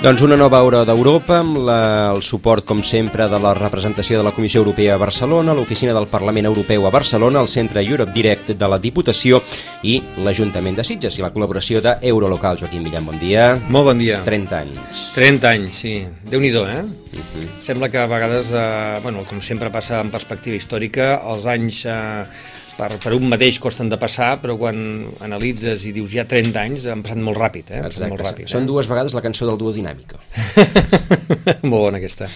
Doncs una nova hora d'Europa amb la, el suport, com sempre, de la representació de la Comissió Europea a Barcelona, l'Oficina del Parlament Europeu a Barcelona, el Centre Europe Direct de la Diputació i l'Ajuntament de Sitges i la col·laboració d'Eurolocal. Joaquim Millán, bon dia. Molt bon dia. 30 anys. 30 anys, sí. déu nhi eh? Uh -huh. Sembla que a vegades, eh, bueno, com sempre passa en perspectiva històrica, els anys... Eh, per, per un mateix costen de passar, però quan analitzes i dius ja 30 anys, han passat molt ràpid, eh? Exacte. Molt ràpid, Són eh? dues vegades la cançó del duo dinàmica. molt bona aquesta.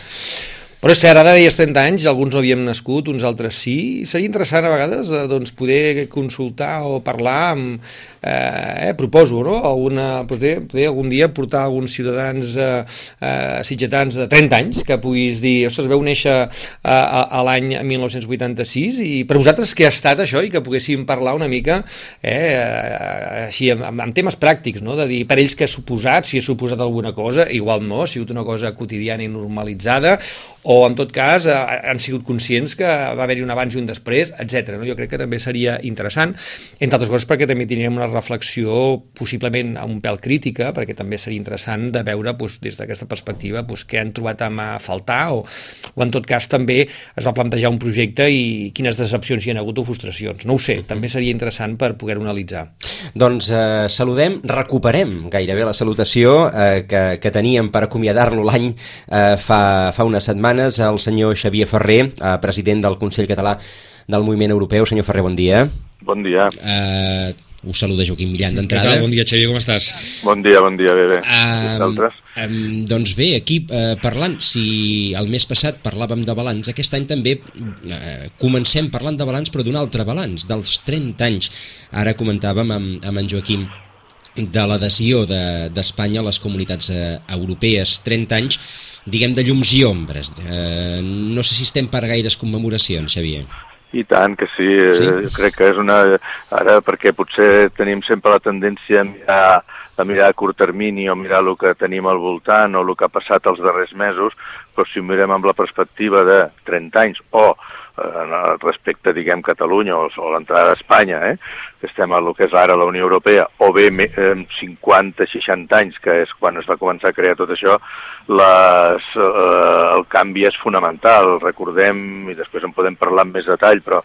Però és cert, ara deies 30 anys, alguns no havíem nascut, uns altres sí. Seria interessant a vegades eh, doncs, poder consultar o parlar amb, eh, eh, proposo, no? Alguna, poder, poder algun dia portar alguns ciutadans eh, eh, sitgetans de 30 anys que puguis dir, ostres, veu néixer a, a, a l'any 1986 i per vosaltres què ha estat això i que poguéssim parlar una mica eh, així amb, amb temes pràctics, no? de dir per ells què ha suposat, si ha suposat alguna cosa, igual no, ha sigut una cosa quotidiana i normalitzada o en tot cas eh, han sigut conscients que va haver-hi un abans i un després, etc. No? Jo crec que també seria interessant, entre altres coses perquè també tindríem una reflexió possiblement un pèl crítica, perquè també seria interessant de veure doncs, des d'aquesta perspectiva doncs, què han trobat a faltar o, o en tot cas també es va plantejar un projecte i quines decepcions hi han hagut o frustracions. No ho sé, també seria interessant per poder-ho analitzar. Doncs eh, saludem, recuperem gairebé la salutació eh, que, que teníem per acomiadar-lo l'any eh, fa, fa unes setmanes el senyor Xavier Ferrer, eh, president del Consell Català del Moviment Europeu. Senyor Ferrer, bon dia. Bon dia. Uh, us saluda Joaquim Millan d'entrada. Bon dia, Xavier, com estàs? Bon dia, bon dia, bé, bé. Um, um, doncs bé, aquí uh, parlant, si el mes passat parlàvem de balanç, aquest any també uh, comencem parlant de balanç, però d'un altre balanç, dels 30 anys. Ara comentàvem amb, amb en Joaquim de l'adhesió d'Espanya de, a les comunitats eh, europees, 30 anys, diguem, de llums i ombres. Eh, no sé si estem per gaires commemoracions, Xavier. I tant que sí, sí? jo crec que és una... Ara, perquè potser tenim sempre la tendència a mirar, a mirar a curt termini o mirar el que tenim al voltant o el que ha passat els darrers mesos, però si ho mirem amb la perspectiva de 30 anys o eh, respecte, diguem, Catalunya o, o l'entrada d'Espanya, eh, que estem a el que és ara la Unió Europea, o bé eh, 50-60 anys, que és quan es va començar a crear tot això, les, eh, el canvi és fonamental. Recordem, i després en podem parlar amb més detall, però,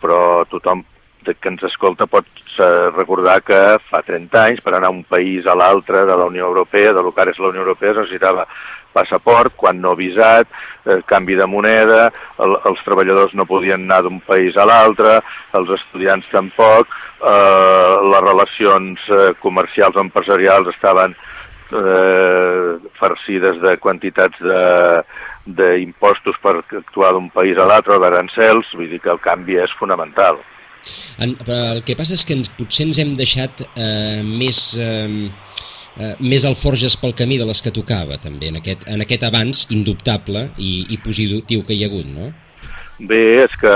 però tothom que ens escolta pot eh, recordar que fa 30 anys per anar un país a l'altre de la Unió Europea, de lo que ara és la Unió Europea, es necessitava passaport, quan no visat, eh, canvi de moneda, el, els treballadors no podien anar d'un país a l'altre, els estudiants tampoc, eh, les relacions eh, comercials empresarials estaven eh, farcides de quantitats d'impostos per actuar d'un país a l'altre, d'arancels, vull dir que el canvi és fonamental. En, el que passa és que ens, potser ens hem deixat eh, més... Eh, eh, més alforges pel camí de les que tocava també en aquest, en aquest avanç indubtable i, i positiu que hi ha hagut, no? Bé, és que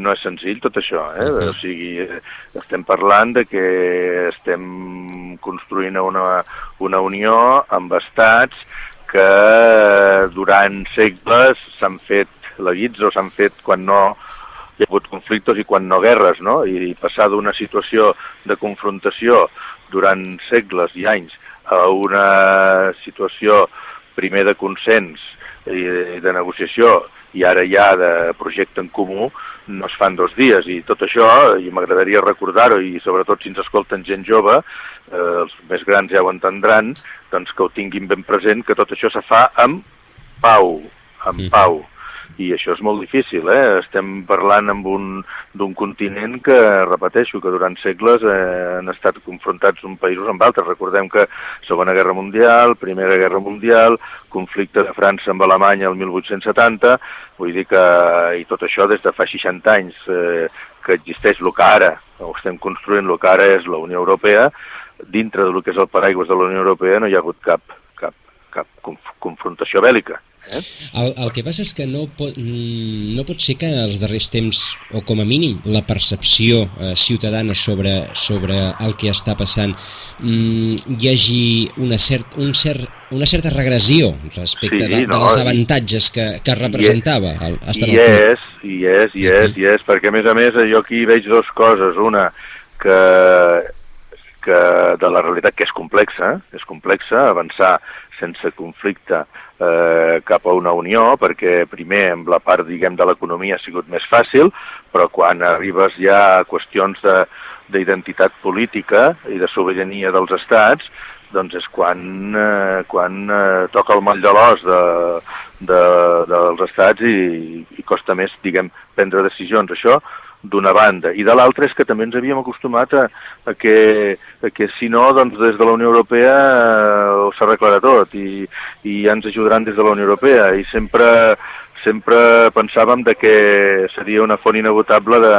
no és senzill tot això, eh? Uh -huh. o sigui, estem parlant de que estem construint una, una unió amb estats que durant segles s'han fet leguits o s'han fet quan no hi ha hagut conflictes i quan no guerres, no? I passar d'una situació de confrontació durant segles i anys a una situació primer de consens i de negociació i ara ja de projecte en comú no es fan dos dies i tot això, i m'agradaria recordar-ho i sobretot si ens escolten gent jove eh, els més grans ja ho entendran doncs que ho tinguin ben present que tot això se fa amb pau amb sí. pau i això és molt difícil, eh? Estem parlant amb un d'un continent que, repeteixo, que durant segles eh, han estat confrontats uns països amb altres. Recordem que Segona Guerra Mundial, Primera Guerra Mundial, conflicte de França amb Alemanya el 1870, vull dir que, i tot això des de fa 60 anys eh, que existeix el que ara, o estem construint el que ara és la Unió Europea, dintre del que és el paraigües de la Unió Europea no hi ha hagut cap, cap, cap conf confrontació bèl·lica Eh? El, el que passa és que no pot, mm, no pot ser que els darrers temps, o com a mínim la percepció eh, ciutadana sobre, sobre el que està passant, mm, hi hagi una, cert, un cert, una certa regressió respecte Sí, de, no, de les avantatges que, que representava el, estar I club. és, i és, i és, i és, perquè a més a més jo aquí veig dues coses. Una, que, que de la realitat que és complexa, és complexa avançar sense conflicte eh, cap a una unió, perquè primer amb la part, diguem, de l'economia ha sigut més fàcil, però quan arribes ja a qüestions de d'identitat política i de sobirania dels estats, doncs és quan, eh, quan eh, toca el moll de l'os de, de, dels estats i, i costa més, diguem, prendre decisions. Això d'una banda. I de l'altra és que també ens havíem acostumat a, a, que, a que si no, doncs des de la Unió Europea eh, s'arreglarà tot i, i ja ens ajudaran des de la Unió Europea i sempre, sempre pensàvem de que seria una font inagotable de,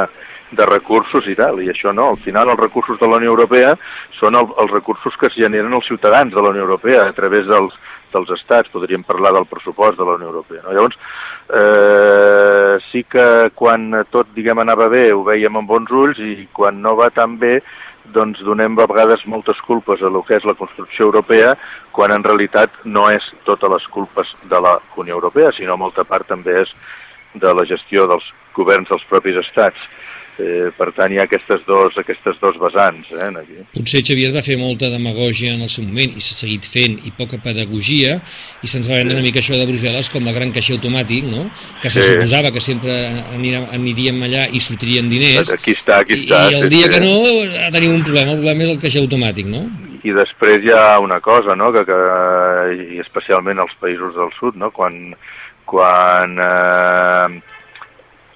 de recursos i tal, i això no, al final els recursos de la Unió Europea són el, els recursos que es generen els ciutadans de la Unió Europea a través dels, dels estats, podríem parlar del pressupost de la Unió Europea. No? Llavors, eh, sí que quan tot, diguem, anava bé ho veiem amb bons ulls i quan no va tan bé doncs donem a vegades moltes culpes a lo que és la construcció europea, quan en realitat no és totes les culpes de la Unió Europea, sinó molta part també és de la gestió dels governs dels propis estats. Eh, per tant, hi ha aquestes dos, aquestes dos vessants eh, aquí. Potser Xavier es va fer molta demagògia en el seu moment i s'ha seguit fent i poca pedagogia i se'ns va vendre una mica això de Brussel·les com el gran caixer automàtic, no? que se Sí. suposava que sempre anirem, aniríem allà i sortirien diners Aquí està, aquí i, està. i el sí, dia sí. que no tenim un problema, el problema és el caixer automàtic, no? I després hi ha una cosa, no?, que, que i especialment als països del sud, no?, quan, quan eh,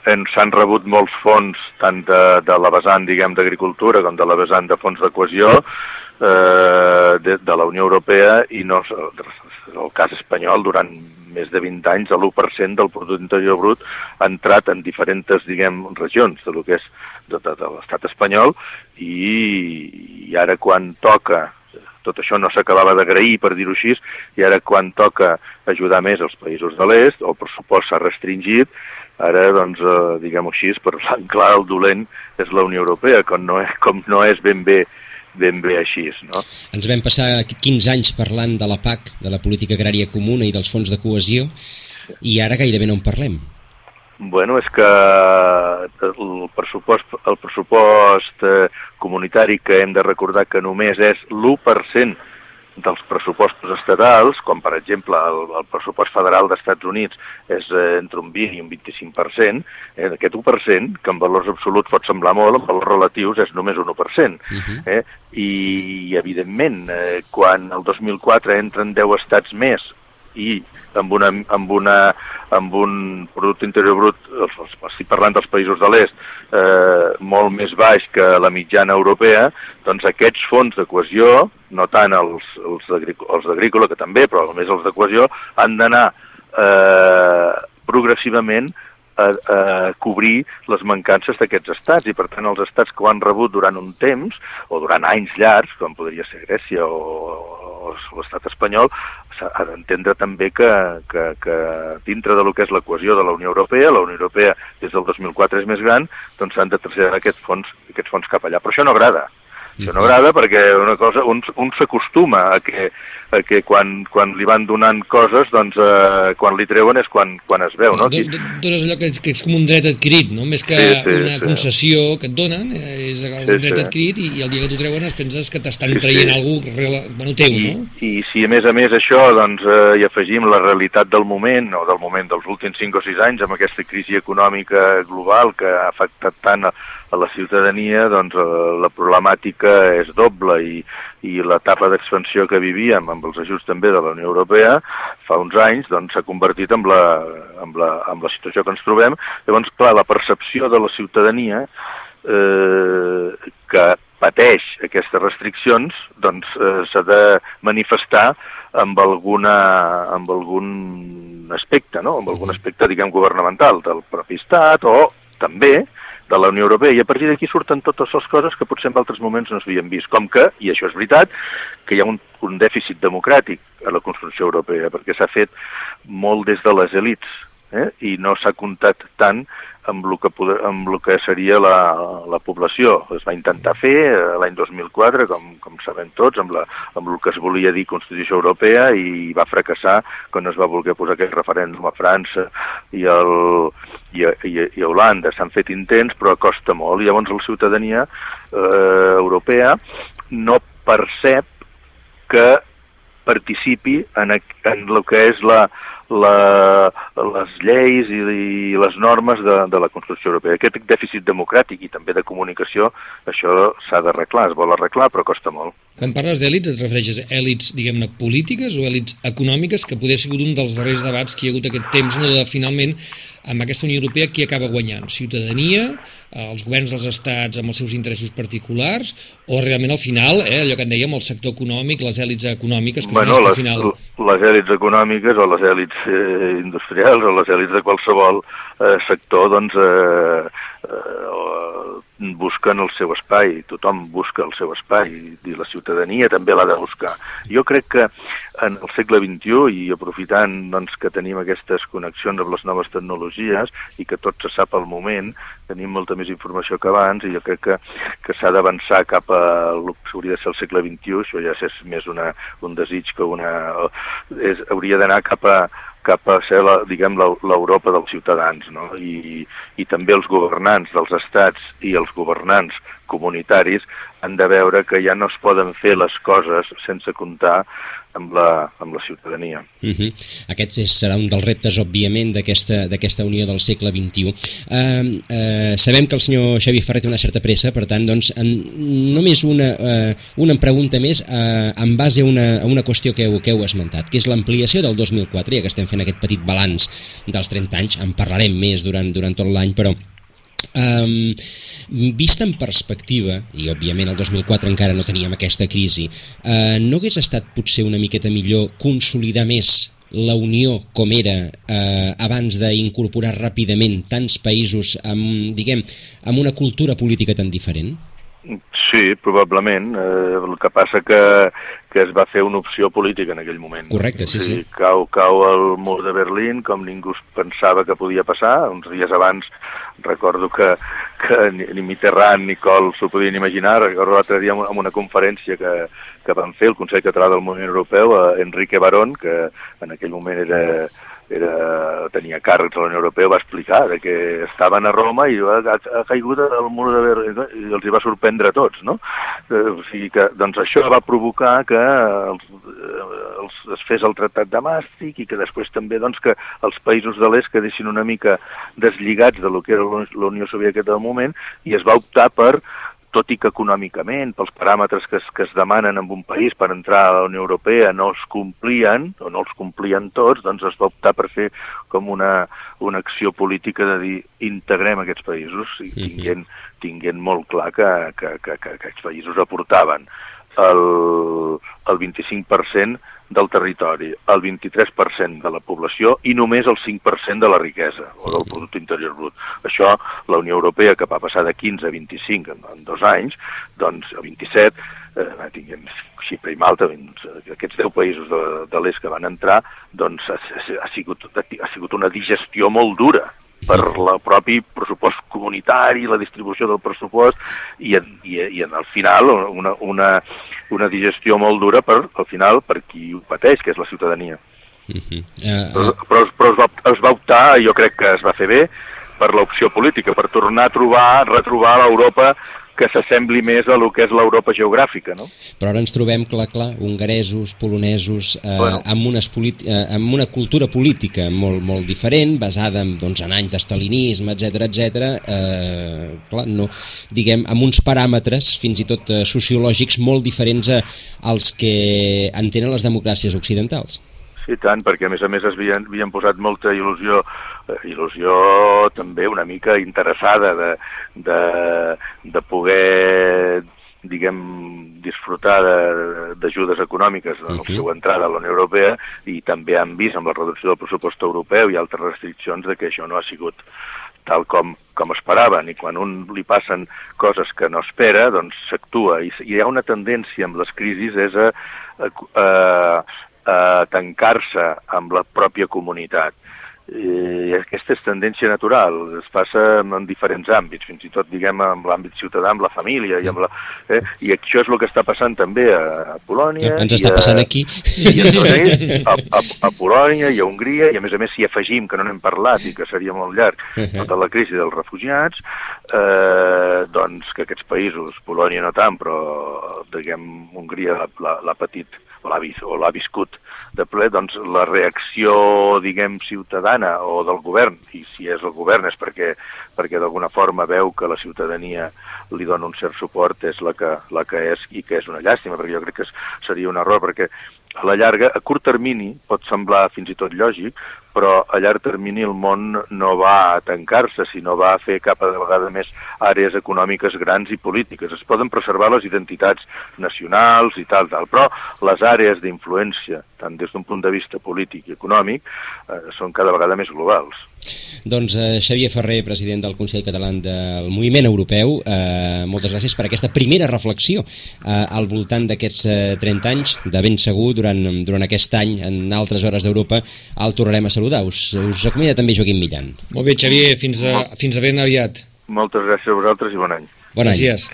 s'han rebut molts fons tant de, de la vessant, diguem, d'agricultura com de la vessant de fons de cohesió eh, de, de la Unió Europea i no el cas espanyol durant més de 20 anys el 1% del producte interior brut ha entrat en diferents, diguem, regions de lo que és de, de, de l'estat espanyol i, i ara quan toca tot això no s'acabava d'agrair, per dir-ho així, i ara quan toca ajudar més els països de l'est, el pressupost s'ha restringit, ara, doncs, eh, diguem-ho així, en clar, el dolent és la Unió Europea, com no és, com no és ben bé ben bé així, no? Ens vam passar 15 anys parlant de la PAC, de la política agrària comuna i dels fons de cohesió, i ara gairebé no en parlem. Bueno, és que el pressupost, el pressupost eh, comunitari que hem de recordar que només és l'1% dels pressupostos estatals, com per exemple el, el pressupost federal dels Estats Units és eh, entre un 20 i un 25%, eh, d'aquest 1%, que en valors absoluts pot semblar molt, en valors relatius és només un 1%. Uh -huh. Eh? I, evidentment, eh, quan el 2004 entren 10 estats més i amb, una, amb, una, amb un producte interior brut, estic parlant dels països de l'est, eh, molt més baix que la mitjana europea, doncs aquests fons de cohesió, no tant els, els els d'agrícola, que també, però més els de cohesió, han d'anar eh, progressivament a, a cobrir les mancances d'aquests estats. I per tant els estats que ho han rebut durant un temps o durant anys llargs, com podria ser Grècia o, o l'estat espanyol, s'ha d'entendre també que, que, que dintre de lo que és la cohesió de la Unió Europea, la Unió Europea des del 2004 és més gran, doncs s'han de traslladar aquests fons, aquests fons cap allà. Però això no agrada. Això no agrada perquè una cosa, un, un s'acostuma a que, a que quan, quan li van donant coses, doncs eh, quan li treuen és quan, quan es veu, no? Do- Dones allò que, que és com un dret adquirit, no? Més que Sí, sí, una sí. concessió que et donen, eh, és un Sí, dret sí. adquirit i, i el dia que t'ho treuen es penses que t'estan Sí, sí. traient alguna cosa bueno, teu, I, no? I si a més a més això doncs, eh, hi afegim la realitat del moment, o del moment dels últims 5 o 6 anys, amb aquesta crisi econòmica global que ha afectat tant a, a la ciutadania, doncs eh, la problemàtica és doble i, i l'etapa d'expansió que vivíem amb els ajuts també de la Unió Europea fa uns anys doncs s'ha convertit en la, en, la, en la situació que ens trobem. Llavors, clar, la percepció de la ciutadania eh, que pateix aquestes restriccions doncs eh, s'ha de manifestar amb alguna amb algun aspecte, no? amb algun aspecte diguem governamental del propi estat o també de la Unió Europea, i a partir d'aquí surten totes les coses que potser en altres moments no s'havien vist, com que, i això és veritat, que hi ha un, un dèficit democràtic a la construcció europea, perquè s'ha fet molt des de les elites, eh? i no s'ha comptat tant amb el que, poder, amb el que seria la, la població. Es va intentar fer eh, l'any 2004, com, com sabem tots, amb, la, amb el que es volia dir Constitució Europea i va fracassar quan es va voler posar aquest referèndum a França i, el, i, a, i, i a Holanda. S'han fet intents, però costa molt. I llavors la ciutadania eh, europea no percep que participi en, en el que és la, la, les lleis i, i les normes de, de la construcció europea. Aquest dèficit democràtic i també de comunicació, això s'ha d'arreglar, es vol arreglar, però costa molt. Quan parles d'èlits, et refereixes a èlits, diguem-ne, polítiques o èlits econòmiques, que poder sigut un dels darrers debats que hi ha hagut aquest temps, no, de finalment, amb aquesta Unió Europea, qui acaba guanyant? Ciutadania, eh, els governs dels estats amb els seus interessos particulars, o realment al final, eh, allò que en dèiem, el sector econòmic, les èlits econòmiques, que bueno, són les, que al final... Les èlits econòmiques o les èlits eh, industrials o les èlits de qualsevol eh, sector, doncs, eh, eh, busquen el seu espai, tothom busca el seu espai i la ciutadania també l'ha de buscar. Jo crec que en el segle XXI i aprofitant doncs, que tenim aquestes connexions amb les noves tecnologies i que tot se sap al moment, tenim molta més informació que abans i jo crec que, que s'ha d'avançar cap a el que hauria de ser el segle XXI, això ja és més una, un desig que una... És, hauria d'anar cap a, cap a ser, la, diguem, l'Europa dels ciutadans, no? I, i també els governants dels estats i els governants comunitaris han de veure que ja no es poden fer les coses sense comptar amb la, amb la ciutadania. Uh -huh. Aquest és, serà un dels reptes, òbviament, d'aquesta Unió del segle XXI. Uh, uh, sabem que el senyor Xavi Ferrer té una certa pressa, per tant, doncs, en, només una, uh, una pregunta més uh, en base a una, a una qüestió que heu, que heu esmentat, que és l'ampliació del 2004, ja que estem fent aquest petit balanç dels 30 anys, en parlarem més durant, durant tot l'any, però Um, vista en perspectiva, i òbviament el 2004 encara no teníem aquesta crisi, uh, no hagués estat potser una miqueta millor consolidar més la Unió com era eh, abans d'incorporar ràpidament tants països amb, diguem, amb una cultura política tan diferent? Sí, probablement. Eh, el que passa que, que es va fer una opció política en aquell moment. Correcte, sí, sí. Cau, cau el mur de Berlín, com ningú pensava que podia passar. Uns dies abans recordo que, que ni, ni Mitterrand ni Kohl s'ho podien imaginar. Recordo l'altre dia en una conferència que, que van fer el Consell Català del Moviment Europeu, a Enrique Barón, que en aquell moment era era, tenia càrrecs a la Unió Europea, va explicar de que estaven a Roma i ha, ha, caigut el mur de Berlín i els hi va sorprendre a tots, no? Eh, o sigui que, doncs això va provocar que els, eh, els, es fes el Tractat de Màstic i que després també doncs, que els països de l'est quedessin una mica deslligats de lo que era la Unió Soviètica del moment i es va optar per tot i que econòmicament, pels paràmetres que es, que es demanen en un país per entrar a la Unió Europea no es complien, o no els complien tots, doncs es va optar per fer com una, una acció política de dir integrem aquests països i tinguent, tinguent molt clar que, que, que, que aquests països aportaven el, el 25% del territori, el 23% de la població i només el 5% de la riquesa o del producte interior brut. Això, la Unió Europea, que va passar de 15 a 25 en, en dos anys, doncs a 27, eh, tinguem xifra i malta, doncs, aquests 10 països de, de l'est que van entrar, doncs ha, ha, sigut, ha sigut una digestió molt dura per el propi pressupost comunitari, la distribució del pressupost i, en, i, i en el final una, una, una digestió molt dura per, al final, per qui ho pateix, que és la ciutadania. Uh -huh. uh, uh... Però, però es, va, es va optar, jo crec que es va fer bé, per l'opció política, per tornar a trobar, retrobar l'Europa que s'assembli més a lo que és l'Europa geogràfica, no? Però ara ens trobem, clar, clar, hongaresos, polonesos, eh, bueno. amb, unes eh, amb una cultura política molt, molt diferent, basada en, doncs, en anys d'estalinisme, etc etc. Eh, clar, no, diguem, amb uns paràmetres fins i tot eh, sociològics molt diferents a, als que entenen les democràcies occidentals. Sí, tant, perquè a més a més es havien, havien posat molta il·lusió il·lusió també una mica interessada de, de, de poder diguem, disfrutar d'ajudes econòmiques en la seva entrada a la Unió Europea i també han vist amb la reducció del pressupost europeu i altres restriccions de que això no ha sigut tal com, com esperaven, i quan un li passen coses que no espera, doncs s'actua. I, I hi ha una tendència amb les crisis és a, a, a, a tancar-se amb la pròpia comunitat i aquesta és tendència natural, es passa en diferents àmbits, fins i tot, diguem, en l'àmbit ciutadà, amb la família, i, amb la, eh? i això és el que està passant també a, Polònia... Ens està a, passant aquí. I a, a, a, a Polònia i a Hongria, i a més a més si afegim, que no n'hem parlat i que seria molt llarg, tota la crisi dels refugiats, eh, doncs que aquests països, Polònia no tant, però, diguem, Hongria l'ha patit o l'ha vis, o l'ha viscut de ple, doncs la reacció, diguem, ciutadana o del govern, i si és el govern és perquè, perquè d'alguna forma veu que la ciutadania li dona un cert suport, és la que, la que és i que és una llàstima, perquè jo crec que seria un error, perquè a la llarga, a curt termini, pot semblar fins i tot lògic, però a llarg termini el món no va a tancar-se, sinó va a fer cap a vegada més àrees econòmiques grans i polítiques. Es poden preservar les identitats nacionals i tal, tal però les àrees d'influència, tant des d'un punt de vista polític i econòmic, eh, són cada vegada més globals. Doncs eh, Xavier Ferrer, president del Consell Català del Moviment Europeu, eh, moltes gràcies per aquesta primera reflexió eh, al voltant d'aquests eh, 30 anys, de ben segur, durant, durant aquest any, en altres hores d'Europa, el tornarem a saludar. Us, us acomiada també Joaquim Millan. Molt bé, Xavier, fins a, fins a ben aviat. Moltes gràcies a vosaltres i bon any. Bon any. Gràcies.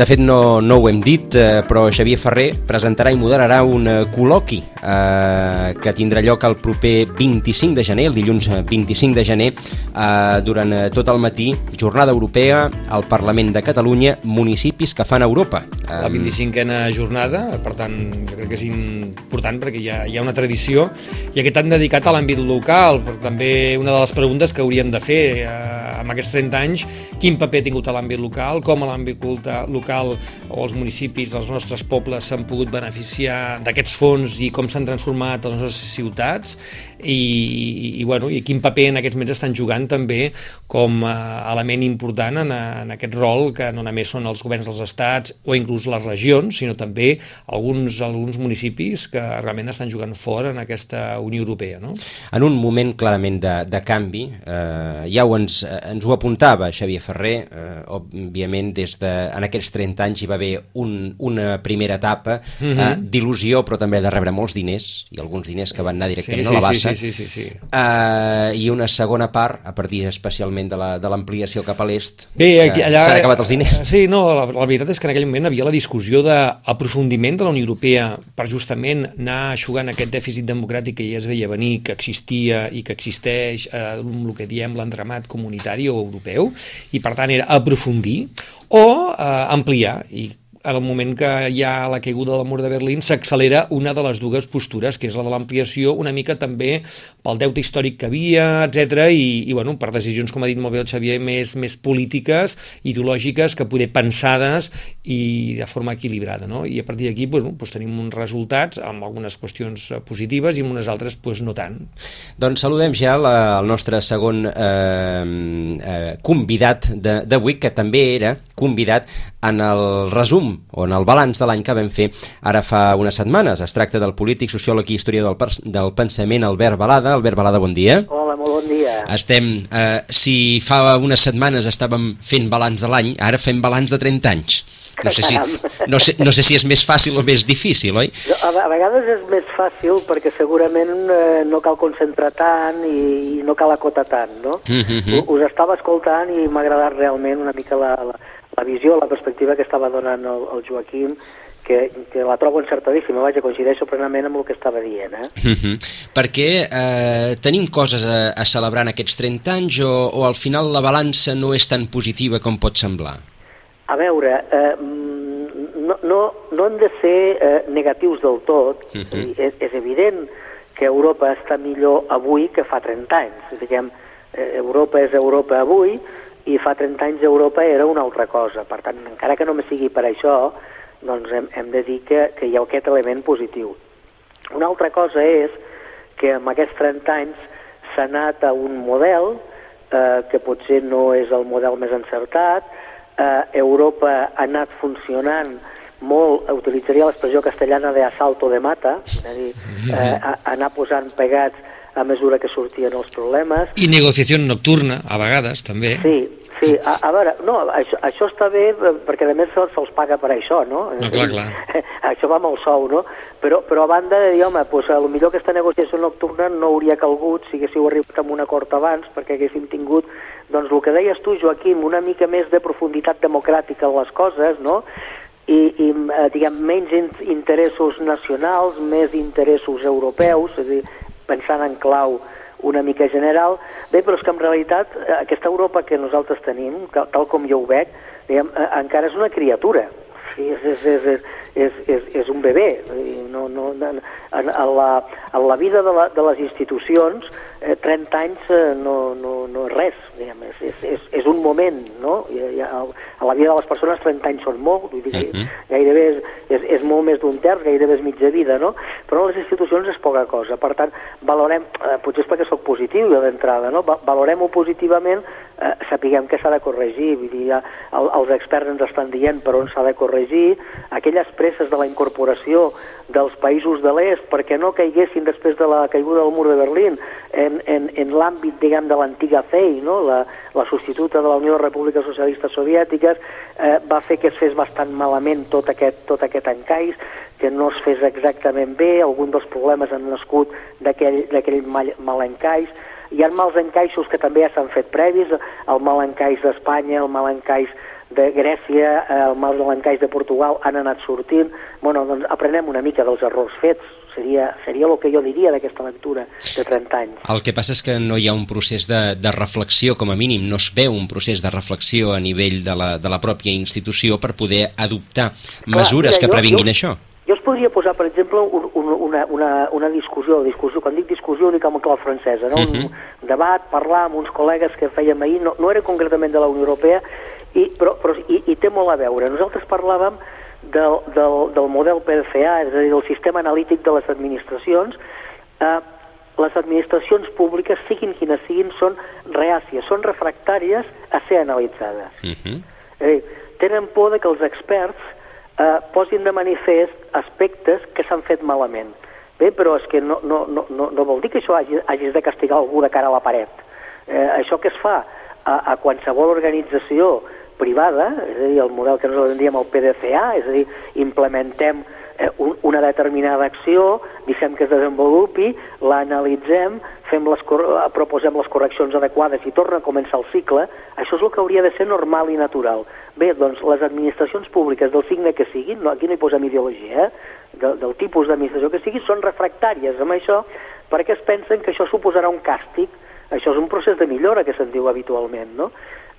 De fet, no, no ho hem dit, eh, però Xavier Ferrer presentarà i moderarà un eh, col·loqui eh, que tindrà lloc el proper 25 de gener, el dilluns 25 de gener, eh, durant eh, tot el matí, jornada europea al Parlament de Catalunya, municipis que fan Europa. La 25a jornada, per tant, jo crec que és important perquè hi ha, hi ha una tradició i aquest any dedicat a l'àmbit local, però també una de les preguntes que hauríem de fer eh, amb aquests 30 anys, quin paper ha tingut a l'àmbit local, com a l'àmbit local o els municipis dels nostres pobles s'han pogut beneficiar d'aquests fons i com s'han transformat les nostres ciutats i, i, bueno, i quin paper en aquests moments estan jugant també com a element important en, a, en aquest rol que no només són els governs dels estats o inclús les regions, sinó també alguns, alguns municipis que realment estan jugant fort en aquesta Unió Europea. No? En un moment clarament de, de canvi, eh, ja ho ens, ens ho apuntava Xavier Ferrer, eh, òbviament des de, en aquests 30 anys hi va haver un, una primera etapa eh, d'il·lusió però també de rebre molts diners i alguns diners que van anar directament sí, sí, a la bassa sí, sí, sí, sí, sí. Eh, i una segona part a partir especialment de l'ampliació cap a l'est allà s'han acabat els diners Sí, no, la, la veritat és que en aquell moment havia la discussió d'aprofundiment de la Unió Europea per justament anar aixugant aquest dèficit democràtic que ja es veia venir, que existia i que existeix eh, el que diem l'entramat comunitari o europeu i per tant era aprofundir o eh, ampliar i en el moment que hi ha la caiguda del mur de Berlín s'accelera una de les dues postures, que és la de l'ampliació, una mica també pel deute històric que havia, etc i, i bueno, per decisions, com ha dit molt bé el Xavier, més, més polítiques, ideològiques, que poder pensades i de forma equilibrada. No? I a partir d'aquí bueno, doncs tenim uns resultats amb algunes qüestions positives i amb unes altres doncs, no tant. Doncs saludem ja la, el nostre segon eh, eh, convidat d'avui, que també era convidat en el resum o en el balanç de l'any que vam fer ara fa unes setmanes. Es tracta del polític, sociòleg i historiador del, del pensament Albert Balada. Albert Balada, bon dia. Hola, molt bon dia. Estem, eh, si fa unes setmanes estàvem fent balanç de l'any, ara fem balanç de 30 anys. No sé, si, no, sé, no sé si és més fàcil o més difícil, oi? A, a vegades és més fàcil perquè segurament eh, no cal concentrar tant i, i no cal acotar tant, no? Mm -hmm. Us estava escoltant i m'ha agradat realment una mica la, la, la visió, la perspectiva que estava donant el, el Joaquim, que, que la trobo encertadíssima, vaja, coincideixo plenament amb el que estava dient. Eh? Uh -huh. Perquè eh, tenim coses a, a celebrar en aquests 30 anys o, o al final la balança no és tan positiva com pot semblar? A veure, eh, no, no, no hem de ser eh, negatius del tot. Uh -huh. és, és evident que Europa està millor avui que fa 30 anys. Diguem, eh, Europa és Europa avui i fa 30 anys Europa era una altra cosa. Per tant, encara que només sigui per això, doncs hem, hem de dir que, que hi ha aquest element positiu. Una altra cosa és que en aquests 30 anys s'ha anat a un model eh, que potser no és el model més encertat. Eh, Europa ha anat funcionant molt, utilitzaria l'expressió castellana de asalto de mata, és a dir, eh, a, anar posant pegats a mesura que sortien els problemes. I negociació nocturna, a vegades, també. Sí, sí. A, a veure, no, això, això està bé eh, perquè a més se'ls se paga per això, no? No, clar, clar. això va amb el sou, no? Però, però a banda de dir, home, doncs, millor aquesta negociació nocturna no hauria calgut si haguéssiu arribat a un acord abans perquè haguéssim tingut, doncs el que deies tu, Joaquim, una mica més de profunditat democràtica en les coses, no? i, i eh, diguem, menys in interessos nacionals, més interessos europeus, és a dir, pensant en clau una mica general. Bé, però és que en realitat eh, aquesta Europa que nosaltres tenim, tal, tal com jo ho veig, diguem, eh, encara és una criatura. Sí, és, és, és, és, és, és un bebè. No, no, en, en, la, en la vida de, la, de les institucions, eh, 30 anys eh, no, no, no és res, diguem, és, és, és, és un moment, no? I, i, a, a la vida de les persones 30 anys són molt, vull dir, uh -huh. gairebé és, és, és molt més d'un terç, gairebé és mitja vida, no? Però les institucions és poca cosa, per tant, valorem, eh, potser és perquè sóc positiu jo d'entrada, no? Valorem-ho positivament, eh, sapiguem que s'ha de corregir, vull dir, el, els experts ens estan dient per on s'ha de corregir, aquelles presses de la incorporació dels països de l'est perquè no caiguessin després de la caiguda del mur de Berlín en, en, en l'àmbit, diguem, de l'antiga FEI, no? la, la substituta de la Unió de Repúbliques Socialistes Soviètiques, eh, va fer que es fes bastant malament tot aquest, tot aquest encaix, que no es fes exactament bé, algun dels problemes han nascut d'aquell mal, mal encaix, hi ha mals encaixos que també ja s'han fet previs, el mal encaix d'Espanya, el mal encaix de Grècia, el mal encaix de Portugal han anat sortint. Bueno, doncs aprenem una mica dels errors fets, seria, seria el que jo diria d'aquesta lectura de 30 anys. El que passa és que no hi ha un procés de, de reflexió, com a mínim, no es veu un procés de reflexió a nivell de la, de la pròpia institució per poder adoptar mesures Clar, mira, que previnguin jo, això. Jo us podria posar, per exemple, un, un, una, una, una discussió, discussió, quan dic discussió única amb clau francesa, no? Uh -huh. un, debat, parlar amb uns col·legues que fèiem ahir, no, no era concretament de la Unió Europea, i, però, però i, i té molt a veure. Nosaltres parlàvem del, del, del model PDCA, és a dir, del sistema analític de les administracions, eh, les administracions públiques, siguin quines siguin, són reàcies, són refractàries a ser analitzades. Uh -huh. És dir, tenen por de que els experts eh, posin de manifest aspectes que s'han fet malament. Bé, però és que no, no, no, no vol dir que això hagi, hagis de castigar algú de cara a la paret. Eh, això que es fa a, a qualsevol organització privada, és a dir, el model que nosaltres en diem el PDCA, és a dir, implementem un, una determinada acció, deixem que es desenvolupi, l'analitzem, fem les, proposem les correccions adequades i torna a començar el cicle, això és el que hauria de ser normal i natural. Bé, doncs les administracions públiques del signe que siguin, no, aquí no hi posem ideologia, eh, del, del tipus d'administració que sigui, són refractàries amb això perquè es pensen que això suposarà un càstig, això és un procés de millora que se'n diu habitualment, no?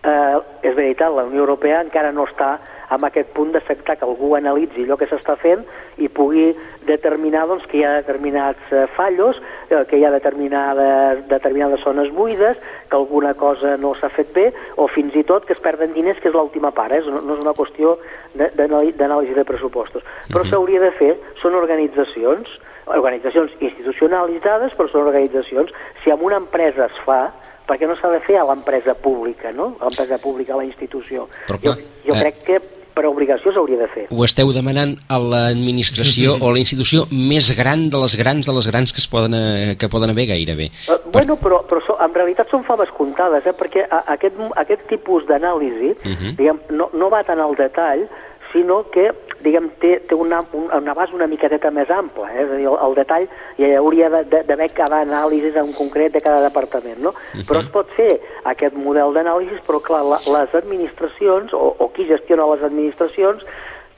Eh, és veritat, la Unió Europea encara no està en aquest punt d'acceptar que algú analitzi allò que s'està fent i pugui determinar doncs, que hi ha determinats eh, fallos, eh, que hi ha determinades, determinades zones buides, que alguna cosa no s'ha fet bé, o fins i tot que es perden diners, que és l'última part, eh? no, no és una qüestió d'anàlisi de, de pressupostos. Però s'hauria de fer, són organitzacions, organitzacions institucionalitzades, però són organitzacions. Si amb una empresa es fa, perquè no s'ha de fer a l'empresa pública, no? A l'empresa pública, a la institució. Però, clar, jo jo eh... crec que per obligació s'hauria de fer. Ho esteu demanant a l'administració o a la institució més gran de les grans de les grans que es poden, eh, que poden haver gairebé. Uh, bueno, però, però so, en realitat són faves comptades, eh? perquè a, aquest, aquest tipus d'anàlisi uh -huh. diguem, no, no va tant al detall, sinó que diguem, té, té una, una base una miqueteta més ampla, eh? és a dir, el, el detall hi hauria d'haver cada anàlisi en concret de cada departament, no? Uh -huh. Però es pot fer aquest model d'anàlisi, però clar, la, les administracions, o, o qui gestiona les administracions,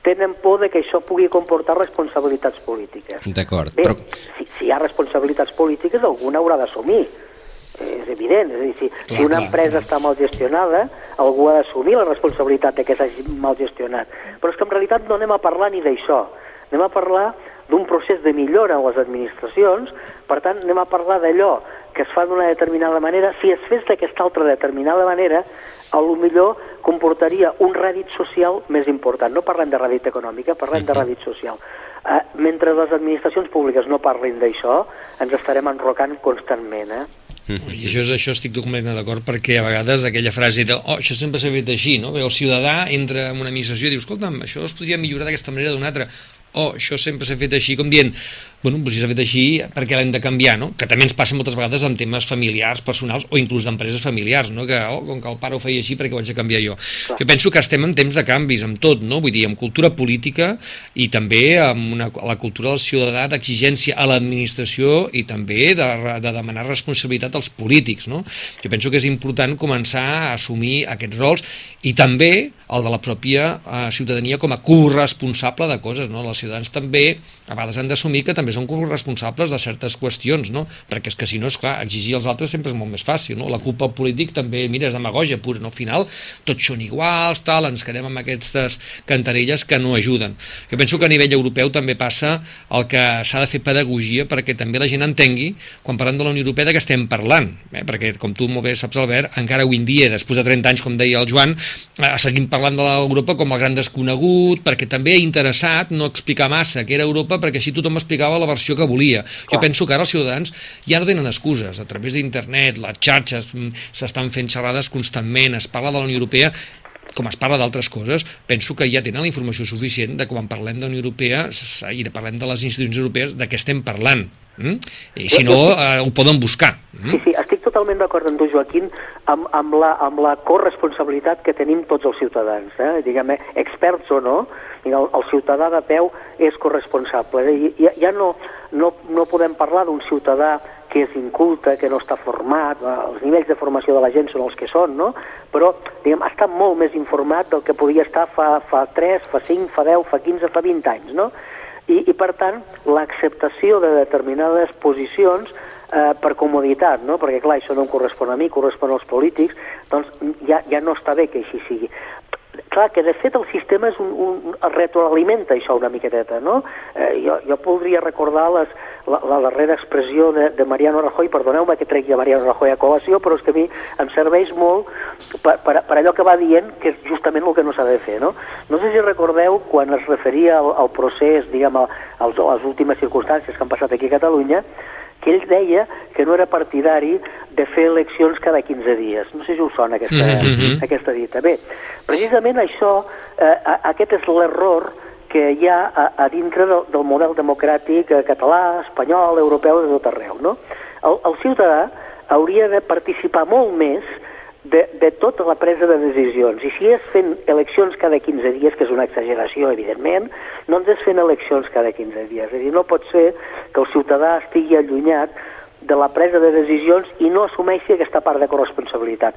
tenen por de que això pugui comportar responsabilitats polítiques. D'acord, però... Si, si hi ha responsabilitats polítiques, alguna haurà d'assumir és evident, és a dir, si, clar, si una clar, empresa clar. està mal gestionada, algú ha d'assumir la responsabilitat de que s'hagi mal gestionat. Però és que en realitat no anem a parlar ni d'això, anem a parlar d'un procés de millora en les administracions, per tant anem a parlar d'allò que es fa d'una determinada manera, si es fes d'aquesta altra determinada manera, a lo millor comportaria un rèdit social més important. No parlem de rèdit econòmica, parlem uh -huh. de rèdit social. Eh, mentre les administracions públiques no parlin d'això, ens estarem enrocant constantment, eh? I això, és, això estic completament d'acord perquè a vegades aquella frase de oh, això sempre s'ha fet així, no? Bé, el ciutadà entra en una administració i diu, escolta'm, això es podria millorar d'aquesta manera d'una altra oh, això sempre s'ha fet així, com dient bueno, doncs si s'ha fet així, perquè l'hem de canviar, no? Que també ens passa moltes vegades en temes familiars, personals o inclús d'empreses familiars, no? Que, oh, com que el pare ho feia així, perquè ho haig de canviar jo. Clar. Jo penso que estem en temps de canvis, amb tot, no? Vull dir, amb cultura política i també amb una, la cultura del ciutadà d'exigència a l'administració i també de, de demanar responsabilitat als polítics, no? Jo penso que és important començar a assumir aquests rols i també el de la pròpia eh, ciutadania com a corresponsable de coses, no? Els ciutadans també a vegades han d'assumir que també són corresponsables de certes qüestions, no? Perquè és que si no, és clar, exigir als altres sempre és molt més fàcil, no? La culpa polític també, mira, és demagogia pura, no? Al final tots són iguals, tal, ens quedem amb aquestes cantarelles que no ajuden. Jo penso que a nivell europeu també passa el que s'ha de fer pedagogia perquè també la gent entengui, quan parlem de la Unió Europea, de què estem parlant, eh? perquè com tu molt bé saps, Albert, encara avui en dia, després de 30 anys, com deia el Joan, eh, seguim parlant de l'Europa com el gran desconegut, perquè també ha interessat no explicar massa què era Europa perquè així tothom explicava la versió que volia. Clar. Jo penso que ara els ciutadans ja no tenen excuses, a través d'internet, les xarxes, mm, s'estan fent xerrades constantment, es parla de la Unió Europea com es parla d'altres coses, penso que ja tenen la informació suficient de quan parlem de la Unió Europea i de parlem de les institucions europees de què estem parlant. Mm? I si no, eh, ho poden buscar. Mm? Sí, sí, estic totalment d'acord amb tu, Joaquim, amb, amb, la, amb la corresponsabilitat que tenim tots els ciutadans, eh? diguem, experts o no, el, el ciutadà de peu és corresponsable. Ja, ja no, no, no podem parlar d'un ciutadà que és inculte, que no està format, eh, els nivells de formació de la gent són els que són, no? però diguem, està molt més informat del que podia estar fa, fa 3, fa 5, fa 10, fa 15, fa 20 anys. No? I, i per tant, l'acceptació de determinades posicions eh, per comoditat, no? perquè clar, això no em correspon a mi, correspon als polítics, doncs ja, ja no està bé que així sigui. Clar, que de fet el sistema és un, un, retroalimenta això una miqueteta, no? Eh, jo, jo podria recordar les, la, la darrera expressió de, de Mariano Rajoy, perdoneu-me que tregui a Mariano Rajoy a col·lació, però és que a mi em serveix molt per, per, per allò que va dient, que és justament el que no s'ha de fer, no? No sé si recordeu quan es referia al, al procés, diguem, a, a les últimes circumstàncies que han passat aquí a Catalunya, que ell deia que no era partidari de fer eleccions cada 15 dies. No sé si us sona aquesta, mm -hmm. aquesta dita. Bé, precisament això, eh, aquest és l'error que hi ha a, a dintre del, del model democràtic català, espanyol, europeu, de tot arreu. No? El, el ciutadà hauria de participar molt més de, de tota la presa de decisions. I si és fent eleccions cada 15 dies, que és una exageració, evidentment, no ens és fent eleccions cada 15 dies. És a dir, no pot ser que el ciutadà estigui allunyat de la presa de decisions i no assumeixi aquesta part de corresponsabilitat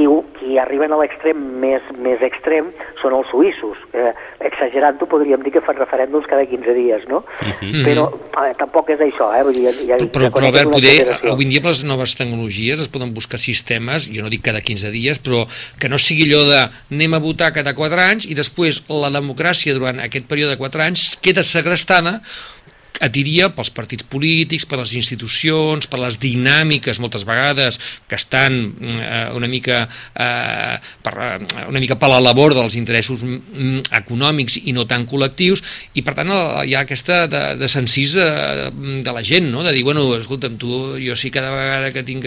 qui, qui arriben a l'extrem més, més extrem són els suïssos. Eh, Exagerant-ho podríem dir que fan referèndums cada 15 dies, no? Uh mhm. -huh. Però eh, tampoc és això, eh? Vull dir, ja, ja, però, però, Albert, poder, avui en dia per les noves tecnologies es poden buscar sistemes, jo no dic cada 15 dies, però que no sigui allò de anem a votar cada 4 anys i després la democràcia durant aquest període de 4 anys queda segrestada atiria pels partits polítics, per les institucions, per les dinàmiques moltes vegades que estan eh, una mica eh, per, eh, una mica per la labor dels interessos mm, econòmics i no tan col·lectius i per tant hi ha aquesta de, de sensís de, de la gent, no? de dir, bueno, escolta'm, tu, jo sí cada vegada que tinc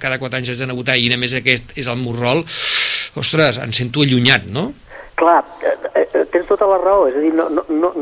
cada quatre anys haig d'anar a votar i només aquest és el meu rol, ostres, em sento allunyat, no? Clar, eh, eh, tota la raó, és a dir, no, no, no,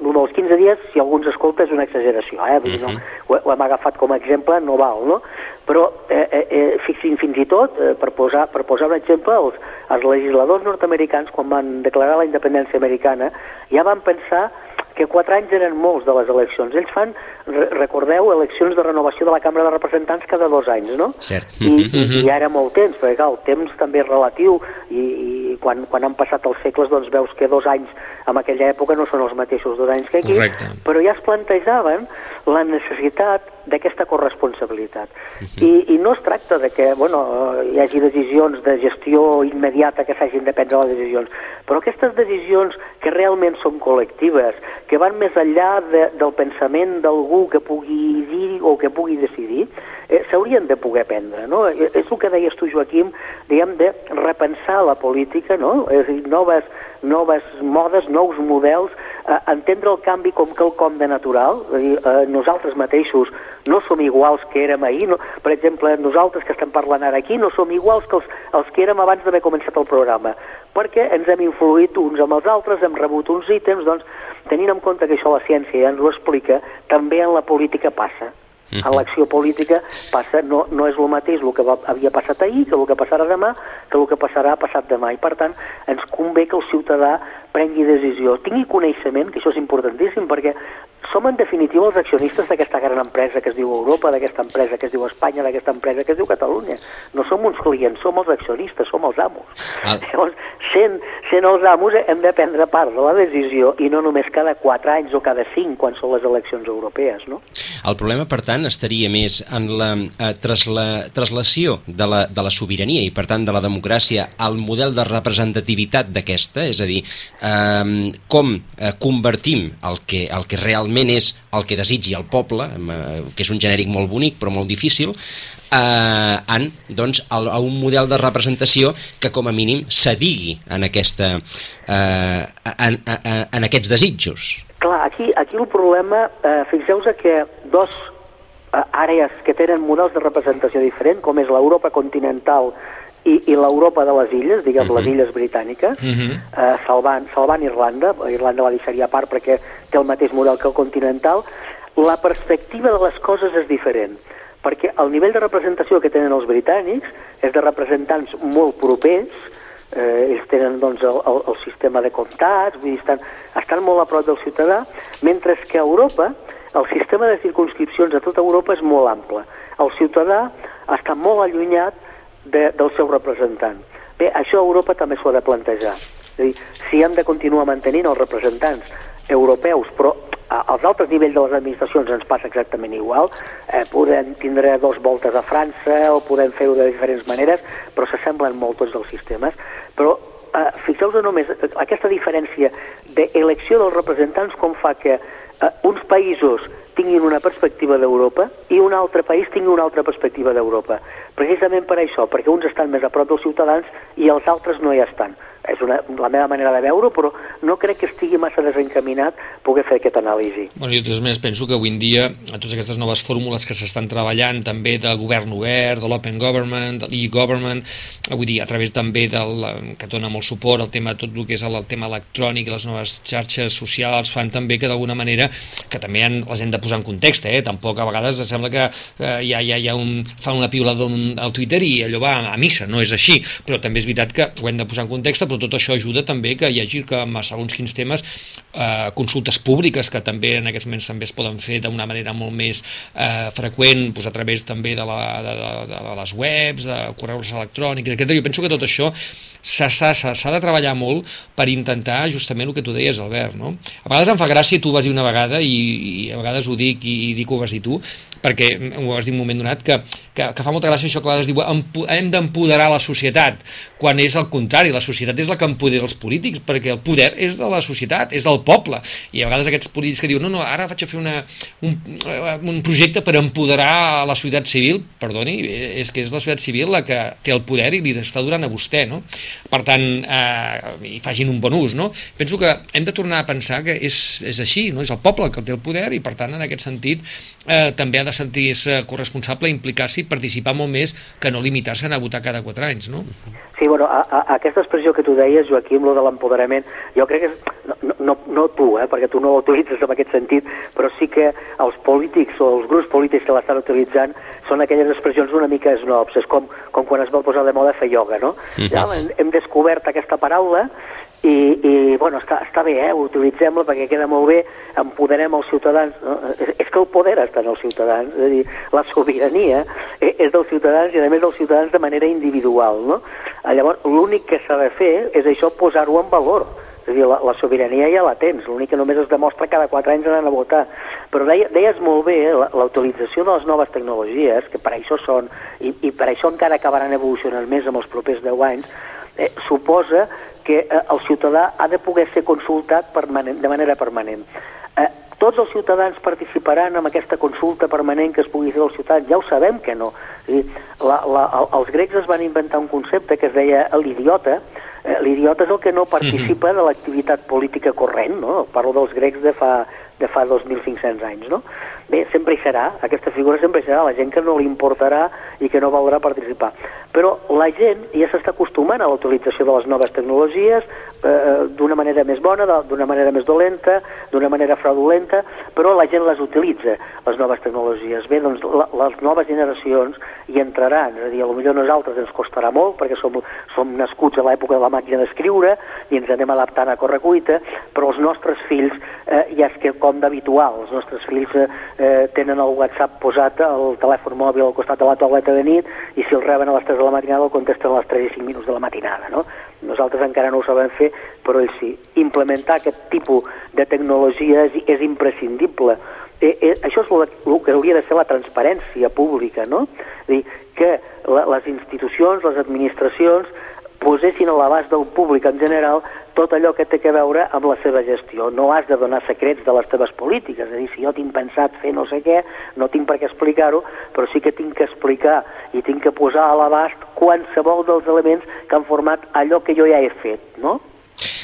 no, dels 15 dies, si algú ens escolta, és una exageració, eh? Vull dir, no, mhm. ho, ho hem agafat com a exemple, no val, no? Però, eh, eh, eh fixin, fins i tot, eh, per, posar, per posar un exemple, els, els legisladors nord-americans, quan van declarar la independència americana, ja van pensar que quatre anys eren molts de les eleccions. Ells fan, re recordeu, eleccions de renovació de la Cambra de Representants cada dos anys, no? Cert. I, mm -hmm. i, i ara molt temps, perquè clar, el temps també és relatiu i, i quan, quan han passat els segles doncs veus que dos anys en aquella època no són els mateixos dos anys que aquí, Correcte. però ja es plantejaven la necessitat d'aquesta corresponsabilitat. Uh -huh. I, I no es tracta de que bueno, hi hagi decisions de gestió immediata que s'hagin de prendre les decisions, però aquestes decisions que realment són col·lectives, que van més enllà de, del pensament d'algú que pugui dir o que pugui decidir, eh, s'haurien de poder prendre. No? Eh, és el que deies tu, Joaquim, diguem, de repensar la política, no? és a dir, noves, noves modes, nous models eh, entendre el canvi com quelcom de natural, és a dir, eh, nosaltres mateixos no som iguals que érem ahir, no, per exemple, nosaltres que estem parlant ara aquí no som iguals que els, els que érem abans d'haver començat el programa, perquè ens hem influït uns amb els altres, hem rebut uns ítems, doncs tenint en compte que això la ciència ja ens ho explica, també en la política passa. Uh -huh. En l'acció política passa, no, no és el mateix el que va, havia passat ahir que el que passarà demà que el que passarà passat demà i per tant ens convé que el ciutadà prengui decisió, tingui coneixement, que això és importantíssim perquè som en definitiva els accionistes d'aquesta gran empresa que es diu Europa, d'aquesta empresa que es diu Espanya, d'aquesta empresa que es diu Catalunya. No som uns clients, som els accionistes, som els amos. Ah. Llavors, sent, sent els amos hem de prendre part de la decisió i no només cada 4 anys o cada 5 quan són les eleccions europees. No? El problema, per tant, estaria més en la eh, trasla, traslació de la, de la sobirania i, per tant, de la democràcia al model de representativitat d'aquesta, és a dir, eh, com eh, convertim el que, el que realment és el que desitgi el poble, eh, que és un genèric molt bonic però molt difícil, eh, en doncs, a, a un model de representació que com a mínim s'adigui en, aquesta, eh, en, en, en aquests desitjos. Clar, aquí, aquí el problema, eh, fixeu-vos que dos eh, àrees que tenen models de representació diferent, com és l'Europa continental i, i l'Europa de les illes, diguem, uh -huh. les mhm. illes britàniques, uh mhm. -huh. eh, salvant, salvant Irlanda, Irlanda la deixaria a part perquè té el mateix model que el continental, la perspectiva de les coses és diferent, perquè el nivell de representació que tenen els britànics és de representants molt propers, eh, ells tenen doncs, el, el, el sistema de comtats, vull dir, estan, estan molt a prop del ciutadà, mentre que a Europa el sistema de circunscripcions a tota Europa és molt ample. El ciutadà està molt allunyat de, del seu representant. Bé, això Europa també s'ho ha de plantejar. És a dir, si hem de continuar mantenint els representants europeus, però als altres nivells de les administracions ens passa exactament igual, eh, podem tindre dos voltes a França o podem fer-ho de diferents maneres, però s'assemblen molt tots els sistemes. Però eh, fixeu-vos només, aquesta diferència d'elecció dels representants com fa que eh, uns països tinguin una perspectiva d'Europa i un altre país tingui una altra perspectiva d'Europa. Precisament per això, perquè uns estan més a prop dels ciutadans i els altres no hi estan és una, la meva manera de veure però no crec que estigui massa desencaminat poder fer aquesta anàlisi. Bueno, jo més penso que avui en dia, a totes aquestes noves fórmules que s'estan treballant, també del govern obert, de l'open government, de l'e-government, vull dir, a través també del, que dona molt suport al tema, tot el que és el, el tema electrònic les noves xarxes socials, fan també que d'alguna manera, que també han, les hem de posar en context, eh? tampoc a vegades sembla que eh, ja, ja, ja un, fa una piulada al Twitter i allò va a missa, no és així, però també és veritat que ho hem de posar en context però tot això ajuda també que hi hagi que segons quins temes eh, consultes públiques que també en aquests moments també es poden fer d'una manera molt més eh, freqüent pues, a través també de, la, de, de, de les webs, de correus electrònics, etc. Jo penso que tot això s'ha de treballar molt per intentar justament el que tu deies, Albert. No? A vegades em fa gràcia, tu vas dir una vegada, i, i a vegades ho dic i, i dic ho vas tu, perquè ho has dit un moment donat, que, que, que fa molta gràcia això que vegades diu hem d'empoderar la societat, quan és el contrari, la societat és la que empodera els polítics, perquè el poder és de la societat, és del poble, i a vegades aquests polítics que diuen no, no, ara vaig a fer una, un, un projecte per empoderar la societat civil, perdoni, és que és la societat civil la que té el poder i li està durant a vostè, no? Per tant, eh, i facin un bon ús, no? Penso que hem de tornar a pensar que és, és així, no? És el poble que té el poder i, per tant, en aquest sentit, eh, també ha de sentir-se corresponsable, implicar-s'hi, participar molt més que no limitar-se a votar cada quatre anys, no? Sí, bueno, a, a, aquesta expressió que tu deies, Joaquim, lo de l'empoderament, jo crec que és, no, no, no tu, eh, perquè tu no l'utilitzes en aquest sentit, però sí que els polítics o els grups polítics que l'estan utilitzant són aquelles expressions una mica snobs, és com, com quan es va posar de moda fer ioga, no? Uh -huh. ja, hem, hem descobert aquesta paraula i, i bueno, està, està bé, eh? utilitzem-la perquè queda molt bé, empoderem els ciutadans. No? És, és que el poder està en els ciutadans, és a dir, la sobirania és dels ciutadans i a més dels ciutadans de manera individual. No? Llavors, l'únic que s'ha de fer és això, posar-ho en valor és a dir, la, la sobirania ja la tens, l'únic que només es demostra cada quatre anys anant a votar. Però deia, deies molt bé eh, la, utilització de les noves tecnologies, que per això són, i, i per això encara acabaran evolucionant més en els propers 10 anys, eh, suposa que eh, el ciutadà ha de poder ser consultat permanent, de manera permanent. Eh, tots els ciutadans participaran en aquesta consulta permanent que es pugui fer als ciutadans? Ja ho sabem que no. Dir, la, la, els grecs es van inventar un concepte que es deia l'idiota, Eh, L'idiot és el que no participa de l'activitat política corrent, no? Parlo dels grecs de fa, de fa 2.500 anys, no? Bé, sempre hi serà, aquesta figura sempre hi serà, la gent que no li importarà i que no voldrà participar. Però la gent ja s'està acostumant a la utilització de les noves tecnologies eh, d'una manera més bona, d'una manera més dolenta, d'una manera fraudulenta, però la gent les utilitza, les noves tecnologies. Bé, doncs la, les noves generacions hi entraran, és a dir, potser nosaltres ens costarà molt perquè som, som nascuts a l'època de la màquina d'escriure i ens anem adaptant a correcuita, però els nostres fills eh, ja és que com d'habitual, els nostres fills eh, eh, tenen el WhatsApp posat al telèfon mòbil al costat de la tauleta de nit i si el reben a les 3 de la matinada el contesten a les 3 i 5 minuts de la matinada, no? Nosaltres encara no ho sabem fer, però ells sí. Implementar aquest tipus de tecnologia és, és imprescindible. Eh, eh, això és el, que hauria de ser la transparència pública, no? És dir, que la, les institucions, les administracions, posessin a l'abast del públic en general tot allò que té a veure amb la seva gestió. No has de donar secrets de les teves polítiques, és a dir, si jo tinc pensat fer no sé què, no tinc per què explicar-ho, però sí que tinc que explicar i tinc que posar a l'abast qualsevol dels elements que han format allò que jo ja he fet, no?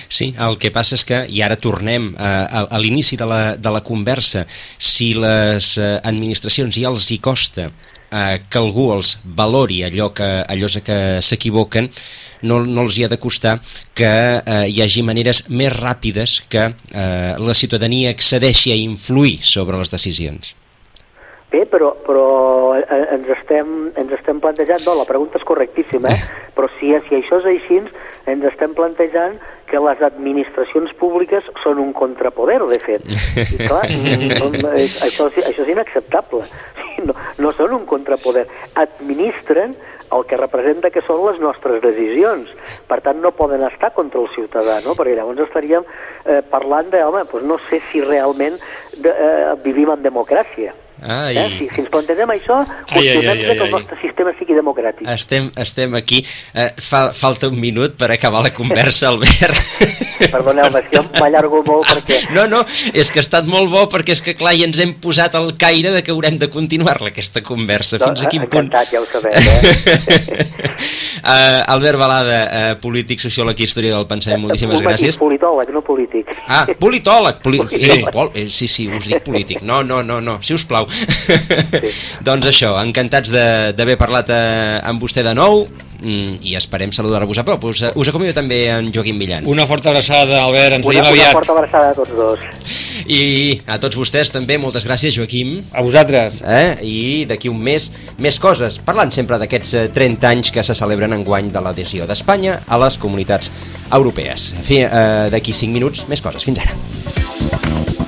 Sí, el que passa és que, i ara tornem a, a, a l'inici de, la, de la conversa, si les eh, administracions ja els hi costa eh, que algú els valori allò que, allò que s'equivoquen, no, no els hi ha de costar que eh, hi hagi maneres més ràpides que eh, la ciutadania accedeixi a influir sobre les decisions. Bé, però, però eh, ens, estem, ens estem plantejant, no, la pregunta és correctíssima, eh? però si, si això és així, ens estem plantejant que les administracions públiques són un contrapoder, de fet. I clar, no, no, això, això és inacceptable. No, no són un contrapoder. Administren el que representa que són les nostres decisions. Per tant, no poden estar contra el ciutadà, no? perquè llavors estaríem eh, parlant de, home, doncs no sé si realment de, eh, vivim en democràcia. Ai. Eh? Si, si ens plantegem això, ai, qüestionem que el ai. nostre sistema sigui democràtic. Estem, estem aquí. Eh, fa, falta un minut per acabar la conversa, Albert. Perdoneu-me, si jo m'allargo molt perquè... No, no, és que ha estat molt bo perquè és que clar, ja ens hem posat al caire de que haurem de continuar-la aquesta conversa. Fins a quin punt... Encantat, ja ho sabem, eh? uh, Albert Balada, uh, polític, sociòleg i història del pensament, moltíssimes Un matís gràcies. politòleg, no polític. Ah, politòleg, poli... sí. Sí. No, pol... eh, sí, sí, us dic polític. No, no, no, no, si us plau. doncs això, encantats de- d'haver parlat eh, amb vostè de nou mm, i esperem saludar-vos a prop. Us, us acomiado també en Joaquim Millan. Una forta abraçada, Albert, ens Una, veiem una aviat. forta abraçada a tots dos. I a tots vostès també, moltes gràcies, Joaquim. A vosaltres. Eh? I d'aquí un mes, més coses, parlant sempre d'aquests eh, 30 anys que se celebren en guany de l'adhesió d'Espanya a les comunitats europees. Fi, eh, d'aquí 5 minuts, més coses. Fins ara.